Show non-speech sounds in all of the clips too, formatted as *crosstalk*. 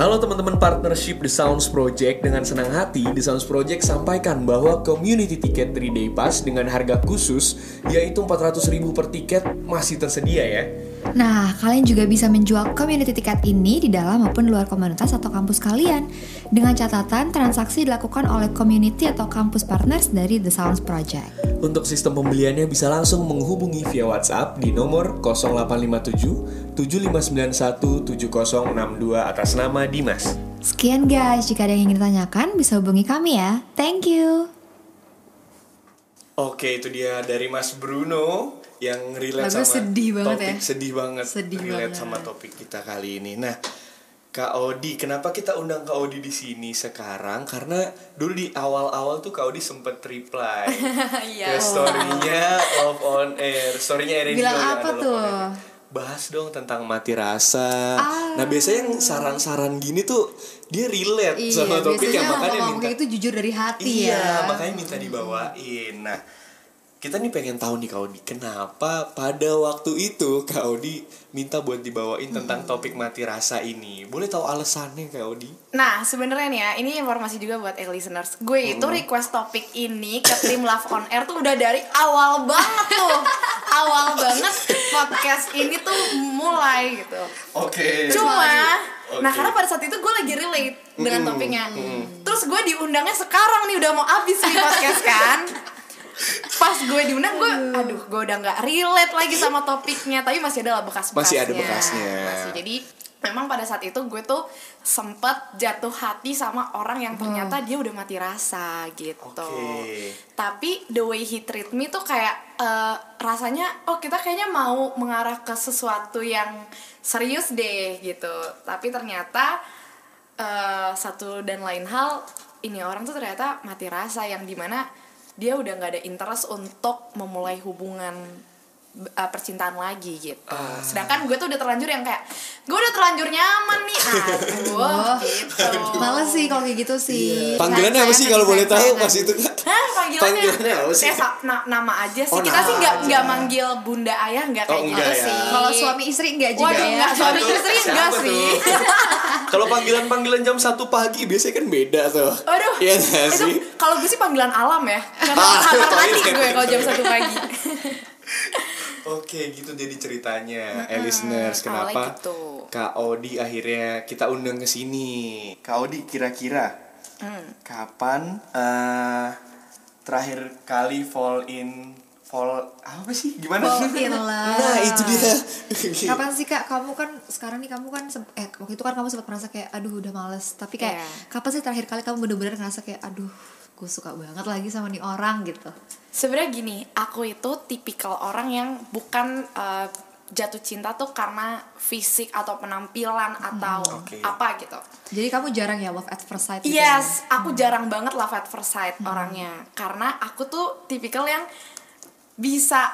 Halo teman-teman partnership The Sounds Project. Dengan senang hati The Sounds Project sampaikan bahwa community ticket 3 day pass dengan harga khusus yaitu 400 ribu per tiket masih tersedia ya. Nah, kalian juga bisa menjual community tiket ini di dalam maupun luar komunitas atau kampus kalian. Dengan catatan transaksi dilakukan oleh community atau kampus partners dari The Sounds Project. Untuk sistem pembeliannya bisa langsung menghubungi via WhatsApp di nomor 0857 7591 7062 atas nama Dimas. Sekian guys, jika ada yang ingin ditanyakan bisa hubungi kami ya. Thank you. Oke, itu dia dari Mas Bruno yang relate Lagu sama sedih banget topik ya. sedih banget Sedih relate banget. sama topik kita kali ini. Nah, Kak Odi, kenapa kita undang Kak Odi di sini sekarang? Karena dulu di awal-awal tuh Kak Odi sempet reply *laughs* ke Iya. story-nya Love on Air, story-nya Erin Bilang apa tuh? Bahas dong tentang mati rasa. Ah. Nah, biasanya yang saran-saran gini tuh dia relate sama Iya, topik yang makanya minta itu jujur dari hati iya, ya. makanya minta dibawain. Nah, kita nih pengen tahu nih Kak Odi, kenapa pada waktu itu Kak Odi minta buat dibawain tentang topik mati rasa ini? Boleh tahu alasannya Kak Odi? Nah, sebenarnya nih ya, ini informasi juga buat eh, listeners. Gue itu request topik ini ke tim Love on Air tuh udah dari awal banget tuh. awal banget podcast ini tuh mulai gitu. Oke. Cuma, Oke. nah karena pada saat itu gue lagi relate dengan topiknya. Terus gue diundangnya sekarang nih udah mau abis nih podcast kan. *laughs* Pas gue diundang gue, aduh gue udah nggak relate lagi sama topiknya, tapi masih ada lah bekas-bekasnya. Masih ada bekasnya. Masih. Jadi memang pada saat itu gue tuh sempet jatuh hati sama orang yang ternyata dia udah mati rasa gitu. Oke. Tapi the way he treat me tuh kayak eh, rasanya oh kita kayaknya mau mengarah ke sesuatu yang serius deh gitu. Tapi ternyata eh, satu dan lain hal ini orang tuh ternyata mati rasa yang di mana dia udah nggak ada interest untuk memulai hubungan eh, percintaan lagi gitu. Ah. Sedangkan gue tuh udah terlanjur yang kayak gue udah terlanjur nyaman nih. Aduh, gitu. Males sih kalau kayak gitu sih. Panggilannya apa sih kalau boleh tahu pas itu? Hah, panggilannya, Panggilannya apa sih? Sa- na- nama aja sih. Oh, Kita sih nggak nggak manggil bunda ayah nggak Oh, kayak gitu enggak ya. sih. Kalau suami istri enggak juga Waduh, ya. enggak suami Satu- istri enggak tuh? sih. *laughs* Kalau panggilan-panggilan jam 1 pagi biasanya kan beda tuh. Aduh, Iya nggak sih? kalau gue sih panggilan alam ya. Karena Ah, *laughs* mandi gue kalau jam satu pagi. *laughs* Oke, gitu jadi ceritanya, eh, listeners. Kenapa gitu. Kak Odi akhirnya kita undang ke sini? Kak Odi kira-kira Hmm. kapan eh, terakhir kali fall in fall apa sih? Gimana? Fall *laughs* in love. Nah, itu dia. *laughs* Kapan sih kak? Kamu kan sekarang nih kamu kan eh waktu itu kan kamu sempat merasa kayak aduh udah males. Tapi kayak Iya. kapan sih terakhir kali kamu bener-bener ngerasa kayak aduh gue suka banget lagi sama nih orang gitu. Sebenarnya gini, aku itu tipikal orang yang bukan eh, jatuh cinta tuh karena fisik atau penampilan atau Oke. apa gitu. Jadi kamu jarang ya love at first sight gitu ya? Yes, aku jarang banget love at first sight orangnya karena aku tuh tipikal yang bisa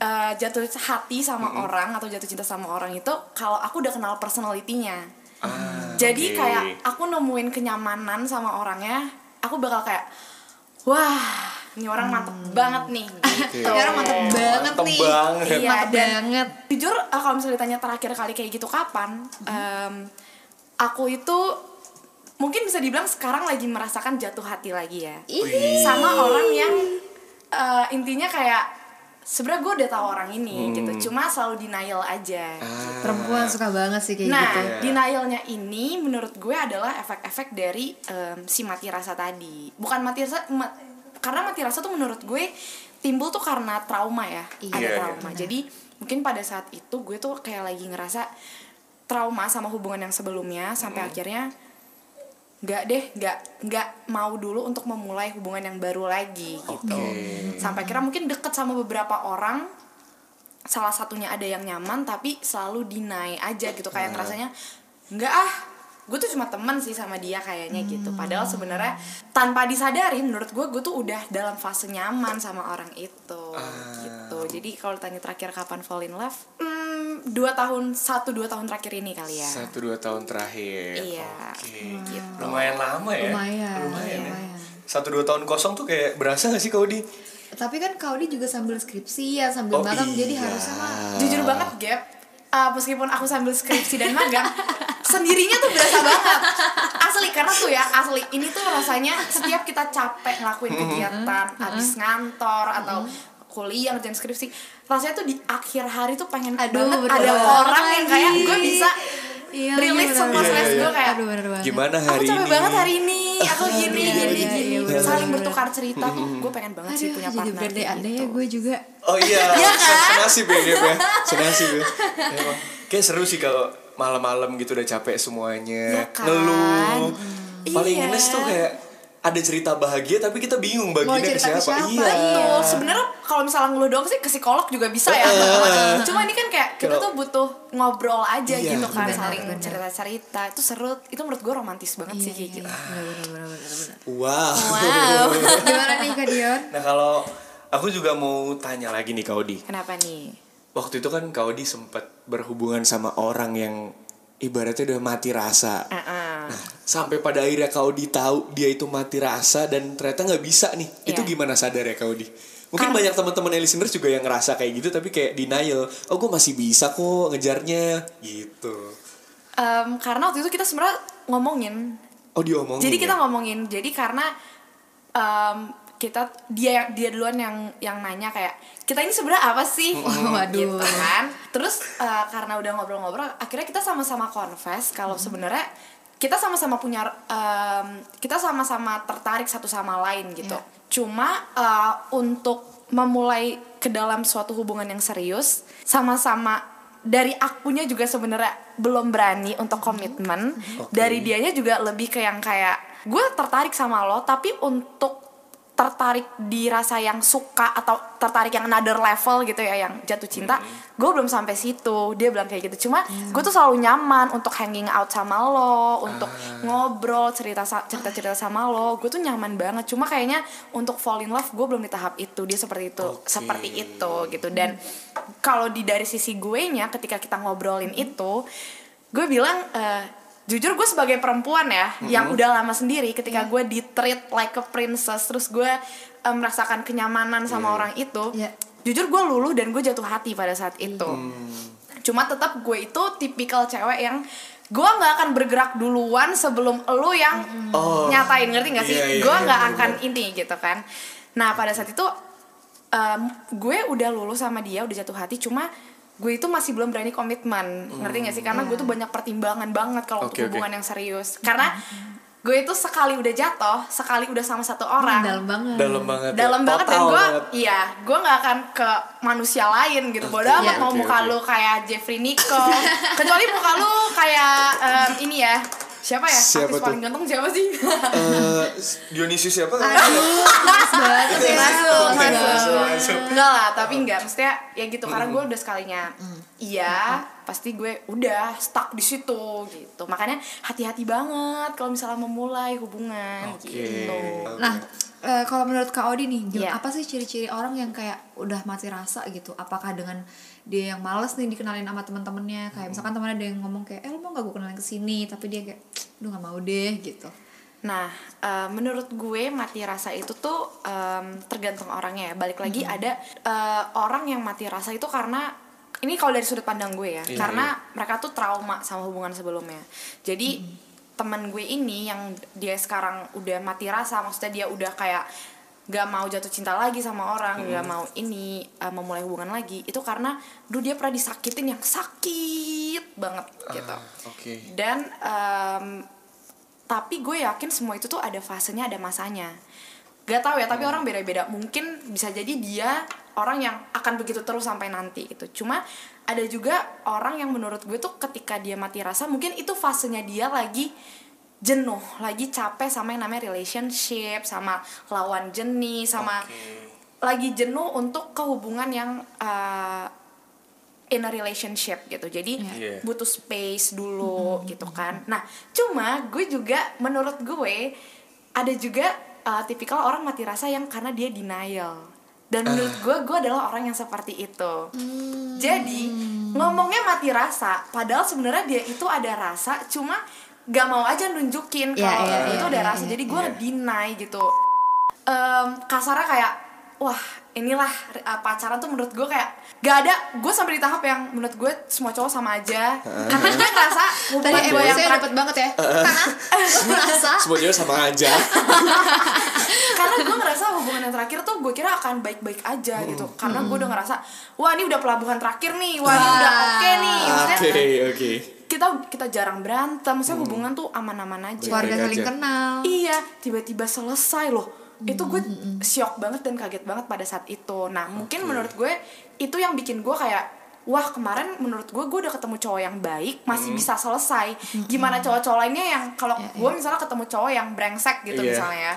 uh, jatuh hati sama orang atau jatuh cinta sama orang itu kalau aku udah kenal personalitinya. Ah, Jadi oke. kayak aku nemuin kenyamanan sama orangnya, aku bakal kayak wah, ini orang mantep banget nih gitu. Ini orang mantep banget Mantep nih. banget. Iya, Mantep dan banget. jujur uh, kalau misalnya ditanya terakhir kali kayak gitu kapan em, aku itu mungkin bisa dibilang sekarang lagi merasakan jatuh hati lagi ya Wih. sama orang yang uh, intinya kayak sebenarnya gue udah tahu orang ini gitu cuma selalu denial aja Ah. Perempuan suka banget sih kayak nah gitu. Iya. denialnya ini menurut gue adalah efek-efek dari em, si mati rasa tadi bukan mati rasa ma- karena mati rasa tuh menurut gue timbul tuh karena trauma ya Iya, ada iya, trauma jadi mungkin pada saat itu gue tuh kayak lagi ngerasa trauma sama hubungan yang sebelumnya sampai Hmm. akhirnya nggak deh nggak nggak mau dulu untuk memulai hubungan yang baru lagi gitu. Oke. sampai akhirnya mungkin deket sama beberapa orang salah satunya ada yang nyaman tapi selalu deny aja gitu. Kayak ngerasanya nggak ah gue tuh cuma temen sih sama dia kayaknya gitu. Padahal sebenarnya tanpa disadari menurut gue gue tuh udah dalam fase nyaman sama orang itu gitu. Jadi kalau tanya terakhir kapan fall in love hmm, dua tahun satu dua tahun terakhir ini kali ya Satu dua tahun terakhir. Iya. Oke. Gitu. Lumayan lama ya. Lumayan, Lumayan ya. lumayan. Satu dua tahun kosong tuh kayak berasa gak sih kau di? Tapi kan Kaudi juga sambil skripsi ya, sambil Oh, magang jadi iya. harusnya mah jujur banget gap Uh, meskipun aku sambil skripsi dan magang *laughs* sendirinya tuh berasa banget asli karena tuh ya asli ini tuh rasanya setiap kita capek ngelakuin kegiatan habis ngantor atau kuliah ngerjain skripsi rasanya tuh di akhir hari tuh pengen Aduh, banget bener ada banget orang yang kayak gue bisa Iya, rilis iya, semua bener, stres iya, gue iya. kayak Aduh bener banget. Gimana aku hari capek ini? banget hari ini aku gini Iya, gini iya, gini iya, bener, saling bener, bertukar cerita *laughs* tuh gue pengen banget sih Aduh, punya jadi partner kayak andai ya gue juga. Oh iya, *laughs* Iya kan? senasib ya Dep ya Senasib ya. *laughs* Kayak seru sih kalau malam-malam gitu udah capek semuanya Iya kan? Ngeluh Hmm. Paling Iya. tuh kayak ada cerita bahagia tapi kita bingung Mau baginya ke siapa. siapa, Iya. Betul. Sebenarnya kalau misalnya ngeluh doang sih ke psikolog juga bisa ya. Cuma ini kan kayak kita tuh butuh ngobrol aja Iya, gitu kan, saling cerita-cerita. Itu seru. Itu menurut gue romantis banget sih kayak gitu. Wow. Wow. *laughs* Gimana nih Kak Dion? Nah kalau aku juga mau tanya lagi nih Kak Odi. Kenapa nih? Waktu itu kan Kak Odi sempat berhubungan sama orang yang ibaratnya udah mati rasa. Heeh. Nah, sampai pada akhirnya Kak Odi tahu dia itu mati rasa dan ternyata nggak bisa nih. Itu Iya. gimana sadar ya Kak Odi? Mungkin banyak teman-teman listeners juga yang ngerasa kayak gitu tapi kayak denial. Oh, gue masih bisa kok ngejarnya gitu. Em, karena waktu itu kita sebenarnya ngomongin. Oh, diomongin. Jadi kita ya? ngomongin. Jadi karena em, kita dia dia duluan yang yang nanya kayak kita ini sebenarnya apa sih? Waduh. gitu kan. Terus eh, karena udah ngobrol-ngobrol, akhirnya kita sama-sama confess kalau Hmm. sebenarnya kita sama-sama punya em, kita sama-sama tertarik satu sama lain gitu. Iya. Cuma eh, untuk memulai ke dalam suatu hubungan yang serius, sama-sama dari akunya juga sebenarnya belum berani untuk komitmen. Oke. Dari dianya juga lebih ke yang kayak gue tertarik sama lo, tapi untuk tertarik di rasa yang suka atau tertarik yang another level gitu ya yang jatuh cinta gue belum sampai situ. Dia bilang kayak gitu. Cuma gue tuh selalu nyaman untuk hanging out sama lo untuk ngobrol cerita cerita cerita sama lo. Gue tuh nyaman banget. Cuma kayaknya untuk fall in love gue belum di tahap itu. Dia seperti itu Oke. seperti itu gitu. Dan kalau di dari sisi gue nya ketika kita ngobrolin itu gue bilang eh, jujur gue sebagai perempuan ya yang udah lama sendiri ketika gue di treat like a princess terus gue eh, merasakan kenyamanan sama Iya. orang itu Iya. jujur gue luluh dan gue jatuh hati pada saat itu cuma tetap gue itu tipikal cewek yang gue nggak akan bergerak duluan sebelum lu yang Oh. nyatain ngerti gak sih Iya, iya, gue iya, nggak bener, akan bener. ini gitu kan nah pada saat itu em, gue udah lulus sama dia udah jatuh hati cuma gue itu masih belum berani komitmen ngerti gak sih karena gue tuh banyak pertimbangan banget kalau untuk oke. hubungan yang serius karena gue itu sekali udah jatuh sekali udah sama satu orang Dalam banget. dalam banget. ya. dalam banget dan gue iya gue nggak akan ke manusia lain gitu bodoh amat iya. mau oke, muka oke. lu kayak Jeffrey Nicole kecuali muka lu kayak em, ini ya siapa ya Siapa artis tuh? paling ganteng siapa sih Eh, Dionysius siapa? Aduh, mas banget ya. masuk masuk enggak lah tapi enggak maksudnya ya gitu karena gue udah sekalinya iya pasti gue udah stuck di situ gitu makanya hati-hati banget kalau misalnya memulai hubungan Oke. gitu Nah, eh, kalau menurut Kak Odi nih, Iya. apa sih ciri-ciri orang yang kayak udah mati rasa gitu? Apakah dengan dia yang males nih dikenalin sama teman-temannya? Kayak misalkan temannya ada yang ngomong kayak, eh lu mau gak gue kenalin ke sini? Tapi dia kayak, lu gak mau deh gitu. Nah, eh, menurut gue mati rasa itu tuh em, tergantung orangnya ya. Balik lagi ada eh, orang yang mati rasa itu karena ini kalau dari sudut pandang gue ya, Iya, karena mereka tuh trauma sama hubungan sebelumnya. Jadi teman gue ini yang dia sekarang udah mati rasa, maksudnya dia udah kayak gak mau jatuh cinta lagi sama orang, gak mau ini eh, memulai hubungan lagi, itu karena dulu dia pernah disakitin yang sakit banget gitu. Ah, Oke. dan em, tapi gue yakin semua itu tuh ada fasenya ada masanya. Gak tahu ya tapi orang beda-beda. Mungkin bisa jadi dia orang yang akan begitu terus sampai nanti gitu. Cuma ada juga orang yang menurut gue tuh ketika dia mati rasa mungkin itu fasenya dia lagi jenuh lagi capek sama yang namanya relationship sama lawan jenis sama Oke. lagi jenuh untuk kehubungan yang uh, in a relationship gitu. Jadi Iya. butuh space dulu gitu kan. Nah cuma gue juga menurut gue ada juga uh, tipikal orang mati rasa yang karena dia denial. Dan menurut gue gue adalah orang yang seperti itu. Jadi ngomongnya mati rasa padahal sebenarnya dia itu ada rasa cuma gak mau aja nunjukin Iya, kalau iya, itu iya, ada iya, rasa. iya. jadi gue Iya. deny gitu. Em, kasarnya kayak wah inilah uh, pacaran tuh menurut gue kayak gak ada. Gue sampai di tahap yang menurut gue semua cowok sama aja. Karena gue ngerasa Tadi hubungan gue yang terakhir dapat banget ya. Karena gue merasa semua cewek sama aja. *laughs* Karena gue ngerasa hubungan yang terakhir tuh gue kira akan baik-baik aja gitu. Karena gue udah ngerasa wah ini udah pelabuhan terakhir nih. Wah ini udah oke nih. Maksudnya oke oke kita kita jarang berantem maksudnya hubungan tuh aman-aman aja. Keluarga saling kenal. iya tiba-tiba selesai loh. Itu gue shock banget dan kaget banget pada saat itu. Nah mungkin menurut gue itu yang bikin gue kayak wah kemarin menurut gue gue udah ketemu cowok yang baik masih bisa selesai. Gimana cowok-cowok lainnya yang kalau gue misalnya ketemu cowok yang brengsek gitu Iya. misalnya ya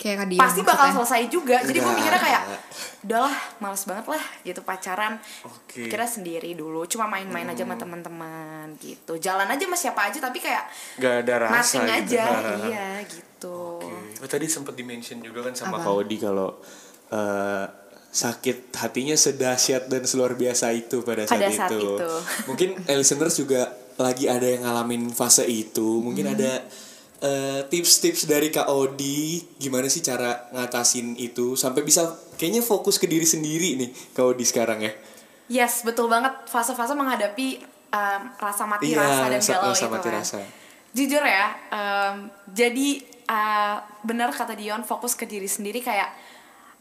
Kayak Dion pasti bakal maksudnya. selesai juga jadi gue mikirnya kayak udahlah males banget lah gitu pacaran Oke. kira sendiri dulu cuma main-main aja sama teman-teman gitu jalan aja sama siapa aja tapi kayak gak ada rasa nothing gitu aja *laughs* iya gitu Oke. Oh, tadi sempat dimention juga kan sama Odi kalau eh, sakit hatinya sedahsyat dan seluar biasa itu pada saat, Pada saat itu. itu. Mungkin listeners juga lagi ada yang ngalamin fase itu. Mungkin Hmm. ada eh, tips-tips dari Kak Odi gimana sih cara ngatasin itu sampai bisa kayaknya fokus ke diri sendiri nih Kak Odi sekarang ya. Yes, betul banget fase-fase menghadapi um, rasa mati Iya, rasa dan rasa- galau rasa itu mati kan. rasa. Jujur ya, um, jadi uh, benar kata Dion fokus ke diri sendiri kayak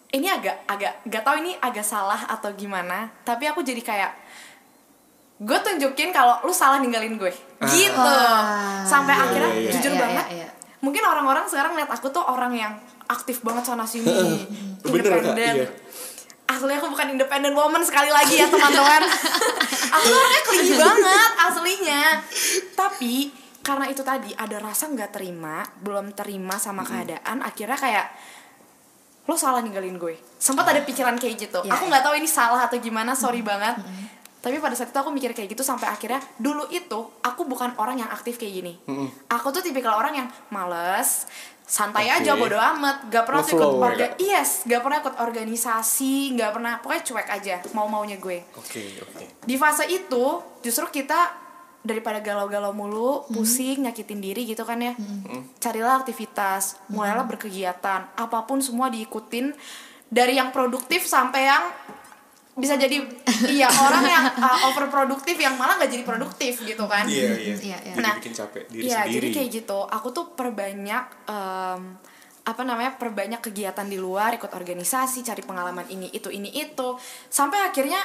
ini agak agak gak tau ini agak salah atau gimana, tapi aku jadi kayak gue tunjukin kalau lu salah ninggalin gue, gitu. Wah. Sampai Iya, akhirnya iya, iya. jujur Iya, banget, iya, iya. mungkin orang-orang sekarang lihat aku tuh orang yang aktif banget sana sini, independen iya. asli aku bukan independent woman sekali lagi ya teman-teman. *laughs* Aku orangnya clingy banget aslinya. Tapi karena itu tadi ada rasa nggak terima belum terima sama keadaan akhirnya kayak lo salah ninggalin gue. Sempat ada pikiran kayak gitu. Aku nggak tahu ini salah atau gimana sorry banget tapi pada saat itu aku mikir kayak gitu sampai akhirnya dulu itu aku bukan orang yang aktif kayak gini aku tuh tipikal orang yang males santai Oke. aja bodo amat gak pernah ikut ya, Kak? yes gak pernah ikut organisasi gak pernah pokoknya cuek aja mau maunya gue Oke, oke. di fase itu justru kita daripada galau-galau mulu Hmm. pusing nyakitin diri gitu kan ya carilah aktivitas Hmm. mulailah berkegiatan apa pun semua diikutin dari yang produktif sampai yang bisa jadi *laughs* iya orang yang uh, overproduktif yang malah gak jadi produktif gitu kan Iya, iya. Iya, iya. Jadi Nah, bikin capek diri Iya, sendiri. jadi kayak gitu. Aku tuh perbanyak em, apa namanya? perbanyak kegiatan di luar, ikut organisasi, cari pengalaman ini itu ini itu. Sampai akhirnya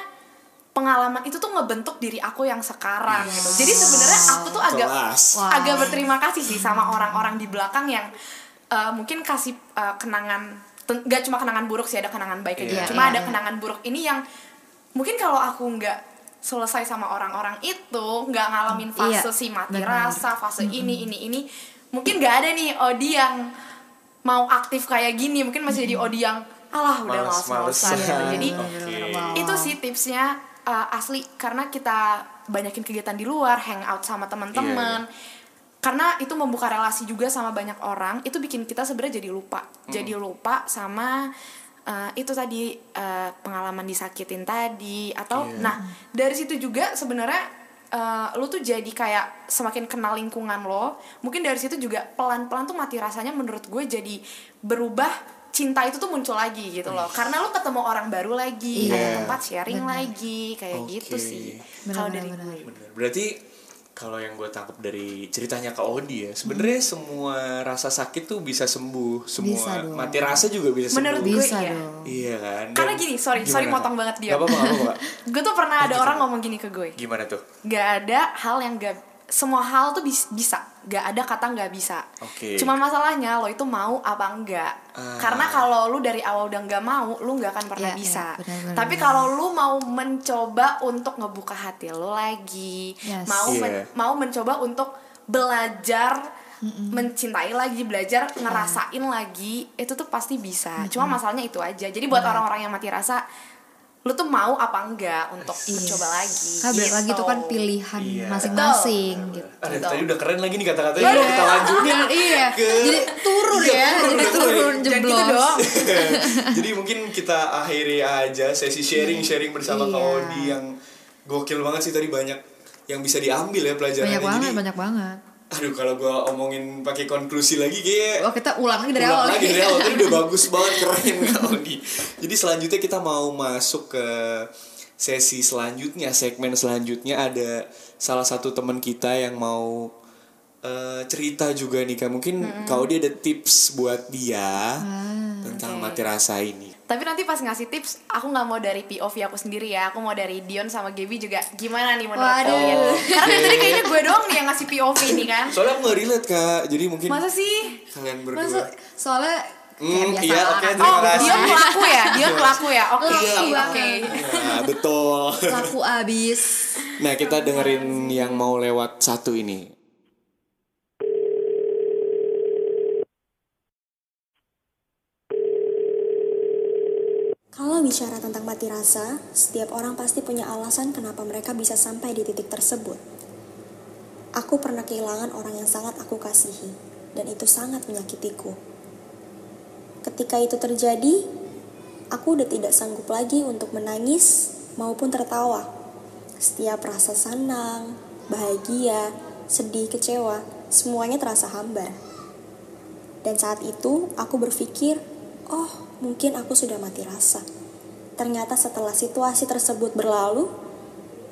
pengalaman itu tuh ngebentuk diri aku yang sekarang gitu. Jadi sebenarnya aku tuh agak Kelas. Wow. agak berterima kasih sih sama orang-orang di belakang yang eh, mungkin kasih eh, kenangan ten- gak cuma kenangan buruk sih ada kenangan baik juga. Iya, Cuma iya, ada iya. kenangan buruk ini yang mungkin kalau aku nggak selesai sama orang-orang itu nggak ngalamin fase Iya, si mati benar. rasa fase ini ini ini mungkin nggak ada nih Odi yang mau aktif kayak gini mungkin masih jadi Odi yang alah udah Males-malesan. males-malesan gitu. jadi. *laughs* Wow. itu sih tipsnya uh, asli karena kita banyakin kegiatan di luar hangout sama teman-teman karena itu membuka relasi juga sama banyak orang itu bikin kita sebenarnya jadi lupa jadi lupa sama uh, itu tadi uh, pengalaman disakitin tadi atau Iya. nah dari situ juga sebenarnya uh, lu tuh jadi kayak semakin kenal lingkungan lo mungkin dari situ juga pelan-pelan tuh mati rasanya menurut gue jadi berubah cinta itu tuh muncul lagi gitu loh karena lu ketemu orang baru lagi Iya. ada tempat sharing Benar. lagi kayak Oke. gitu sih Benar, kalau benar, dari gue Bener. Berarti kalau yang gue tangkap dari ceritanya Kak Odi ya, sebenarnya semua rasa sakit tuh bisa sembuh, semua Bisa dong. mati rasa juga bisa sembuh. Menurut gue Bisa iya. dong. Iya kan. Karena Dan gini, sorry, sorry gimana, motong Kak? banget dia. Gak apa-apa, gak apa-apa. *laughs* Gue tuh pernah ada orang ngomong gini ke gue Gimana tuh? gak ada hal yang gak semua hal tuh bis- bisa gak ada kata nggak bisa Oke. cuma masalahnya lo itu mau apa enggak Ah. karena kalau lu dari awal udah nggak mau lu nggak akan pernah Iya, bisa iya, benar-benar. tapi kalau lu mau mencoba untuk ngebuka hati lu lagi Yes. mau men- Iya. mau mencoba untuk belajar mencintai lagi belajar ngerasain lagi itu tuh pasti bisa cuma masalahnya itu aja jadi buat orang-orang yang mati rasa lu tuh mau apa enggak untuk Iya. mencoba lagi Kan balik lagi gitu. itu kan pilihan Iya. masing-masing gitu. Ada tadi udah keren lagi nih kata-katanya. Kalau kita lanjutin *laughs* iya. ke Jadi turun Iya, ya, turun, jadi turun. gitu jeblos. dong *laughs* Jadi mungkin kita akhiri aja sesi sharing-sharing bersama Kak Iya. Odi yang gokil banget sih tadi banyak yang bisa diambil ya pelajarannya. Banyak banget, Jadi banyak banget. Aduh kalau gua omongin pakai konklusi lagi kayak Wah kita ulang lagi dari ulang awal. lagi dari *laughs* awal. Tadi udah bagus banget keren *laughs* kalau di jadi selanjutnya kita mau masuk ke sesi selanjutnya. Segmen selanjutnya ada salah satu teman kita yang mau eh, cerita juga nih kak. Mungkin kalau dia ada tips buat dia tentang mati rasa ini. Tapi nanti pas ngasih tips, aku nggak mau dari POV aku sendiri ya. Aku mau dari Dion sama Gaby juga. Gimana nih menurut Waduh. kalian? Karena dari Oke. tadi ngasih POV ini kan. soalnya aku nggak relate kak jadi mungkin Masa sih? kalian berdua Maksud, soalnya Hmm, kayak biasa iya, oke, terima Oh, kasih. Dion pelaku ya? Dion pelaku ya? Oke, Pelaku oke. banget. Nah, betul laku abis nah kita dengerin yang mau lewat satu ini Kalau bicara tentang mati rasa, setiap orang pasti punya alasan kenapa mereka bisa sampai di titik tersebut. Aku pernah kehilangan orang yang sangat aku kasihi, dan itu sangat menyakitiku. Ketika itu terjadi, aku udah tidak sanggup lagi untuk menangis maupun tertawa. Setiap rasa senang, bahagia, sedih, kecewa, semuanya terasa hambar. Dan saat itu aku berpikir, oh mungkin aku sudah mati rasa. Ternyata setelah situasi tersebut berlalu,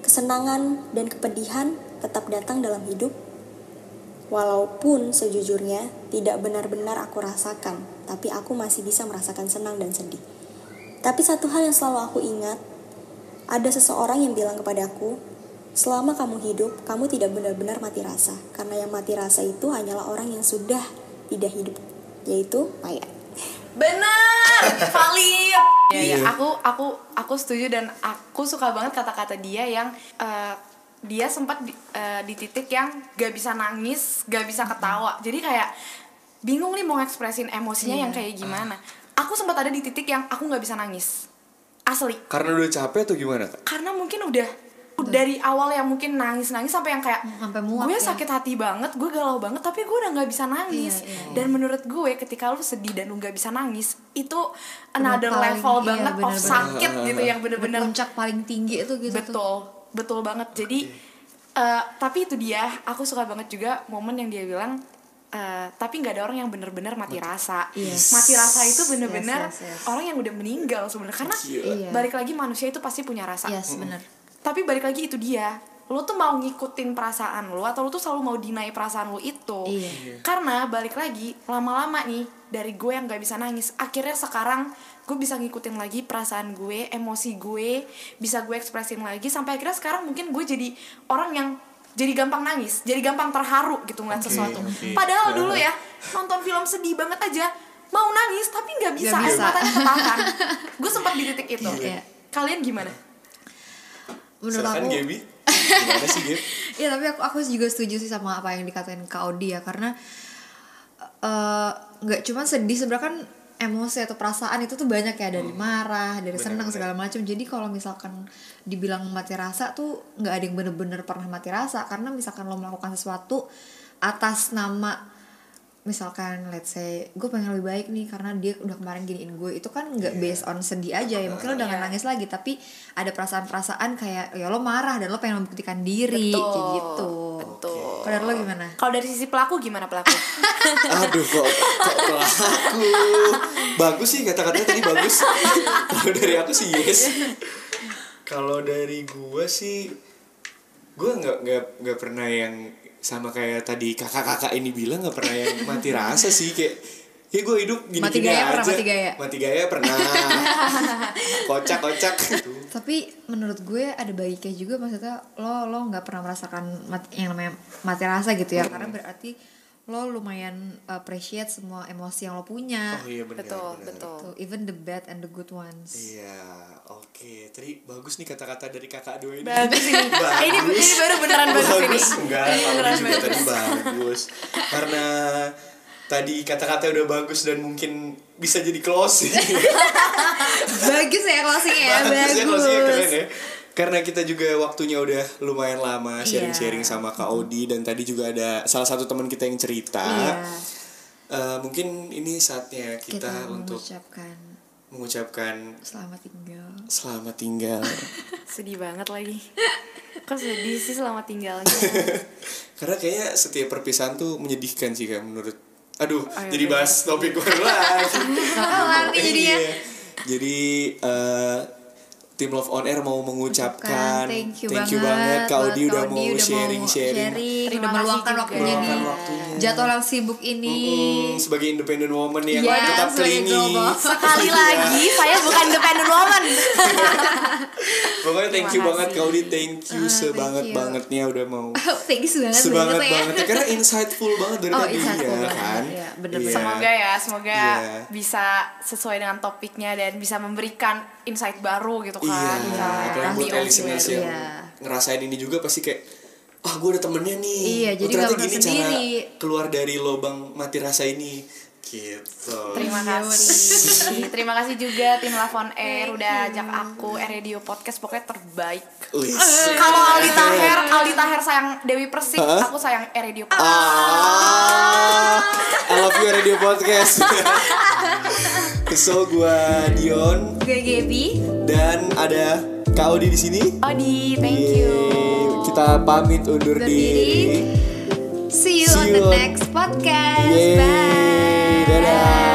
kesenangan dan kepedihan tetap datang dalam hidup. Walaupun sejujurnya tidak benar-benar aku rasakan, tapi aku masih bisa merasakan senang dan sedih. Tapi satu hal yang selalu aku ingat, ada seseorang yang bilang kepadaku, selama kamu hidup, kamu tidak benar-benar mati rasa. Karena yang mati rasa itu hanyalah orang yang sudah tidak hidup, yaitu mayat. Valid. Iya, iya. Iya. Aku aku aku setuju dan aku suka banget kata-kata dia yang eh, dia sempat di, eh, di titik yang gak bisa nangis, gak bisa ketawa. Jadi kayak bingung nih mau ekspresin emosinya yang kayak gimana. Aku sempat ada di titik yang aku nggak bisa nangis. Asli. karena udah capek atau gimana Karena mungkin udah dari awal yang mungkin nangis-nangis sampai yang kayak sampai muak gue ya. sakit hati banget, gue galau banget, tapi gue udah nggak bisa nangis. Iya, iya, Dan menurut gue ketika lu sedih dan lu nggak bisa nangis, itu another paling- level iya, banget of bener-bener. sakit gitu yang bener-bener puncak paling tinggi itu gitu tuh betul, banget. Jadi eh, tapi itu dia, aku suka banget juga momen yang dia bilang. eh, tapi nggak ada orang yang bener-bener mati rasa. Yes. Mati rasa itu bener-bener Yes, yes, yes. orang yang udah meninggal sebenarnya. Karena Iya. balik lagi manusia itu pasti punya rasa yes bener tapi balik lagi itu dia lu tuh mau ngikutin perasaan lu atau lu tuh selalu mau deny perasaan lu itu Iya. karena balik lagi lama-lama nih dari gue yang gak bisa nangis akhirnya sekarang gue bisa ngikutin lagi perasaan gue emosi gue bisa gue ekspresin lagi sampai akhirnya sekarang mungkin gue jadi orang yang jadi gampang nangis jadi gampang terharu gitu ngeliat Oke, sesuatu. oke. padahal dulu ya nonton film sedih banget aja mau nangis tapi nggak bisa, air bisa. matanya ketahan *laughs* gue sempat di titik itu. Iya. kalian gimana? Menurut Silakan aku Gaby. Gimana sih Gaby? *laughs* Iya tapi aku aku juga setuju sih sama apa yang dikatain Kak Odi ya karena eh, nggak cuma sedih sebenarnya kan emosi atau perasaan itu tuh banyak ya dari marah dari Bener, senang bener. segala macam jadi kalau misalkan dibilang mati rasa tuh nggak ada yang bener-bener pernah mati rasa. Karena misalkan lo melakukan sesuatu atas nama misalkan let's say gue pengen lebih baik nih karena dia udah kemarin giniin gue itu kan nggak based on sedih aja ya. Mungkin lo udah nggak Iya. nangis lagi tapi ada perasaan-perasaan kayak ya lo marah dan lo pengen membuktikan diri Betul, kayak gitu. betul. kalau dari lo gimana? Kalau dari sisi pelaku gimana pelaku? *laughs* Aduh kok, kok pelaku? Bagus sih kata-katanya tadi bagus. *laughs* Kalau dari aku sih yes. *laughs* Kalau dari gue sih Gue nggak nggak nggak pernah yang sama kayak tadi kakak-kakak ini bilang nggak pernah yang mati rasa sih kayak kayak gue hidup gini Mati gini gaya aja. pernah mati gaya? mati gaya pernah. *laughs* Kocak kocak. Tapi menurut gue ada baiknya juga maksudnya lo lo nggak pernah merasakan mati, yang namanya mati rasa gitu ya karena berarti lo lumayan appreciate semua emosi yang lo punya oh iya benar betul, benar. betul. Tuh, even the bad and the good ones Iya, oke. Tadi bagus nih kata-kata dari kakak dua ini. Bagus ini. *laughs* Bagus. ini ini baru beneran bagus, ini. bagus enggak Ini beneran juga bagus. tadi bagus karena tadi kata-kata udah bagus dan mungkin bisa jadi closing *laughs* bagus ya closingnya ya bagus ya closingnya keren bagus ya karena kita juga waktunya udah lumayan lama Iya. sharing-sharing sama Kak Odi dan tadi juga ada salah satu teman kita yang cerita Iya. Eh, mungkin ini saatnya kita, kita untuk mengucapkan mengucapkan selamat tinggal selamat tinggal *laughs* Sedih banget lagi. Kok sedih sih selamat tinggalnya *laughs* Karena kayaknya setiap perpisahan tuh menyedihkan sih kayak menurut Aduh, Ayo, jadi ayo. bahas topik gue lagi. *laughs* Nih jadinya. Iya. Jadi eh, tim Love on Air mau mengucapkan Kan, thank you, banget Kak buat Audi udah Kak mau Audi udah sharing sharing. sharing, Terima udah kasih meluangkan waktunya nih. waktunya. Jadwal yang sibuk ini. Mm, sebagai independent woman yang Yes, tetap clingy. *laughs* Sekali lagi saya bukan independent woman *laughs* Pokoknya thank you banget. Kak Audi, thank you Ah, sebanget thank you. bangetnya udah mau *laughs* Thanks banget sebanget banget ya. banget karena insightful banget dari Oh, tadi ya banget. kan Iya, bener Iya. Semoga ya, semoga Iya. bisa sesuai dengan topiknya dan bisa memberikan insight baru gitu iya kan. Bisa apalagi buat POV listeners yang Iya. ngerasain ini juga pasti kayak ah gue ada temennya nih Iya, Oh, jadi ternyata gini cara sendiri. keluar dari lubang mati rasa ini gitu Terima Iya, kasih. Terima kasih juga tim Lavon Air udah ajak aku Air Radio Podcast pokoknya terbaik. Wis. Kalau Aldi Taher, Aldi Taher sayang Dewi Persik, Hah? aku sayang Air Radio. Ah, I love you radio podcast. *laughs* Kesel gue Dion. Gue Gaby. Dan ada Kak Odi di sini. Odi, thank Yeay. you. Kita pamit undur, diri. diri. See you See on the on... next podcast. Yeay. Bye. Dadah.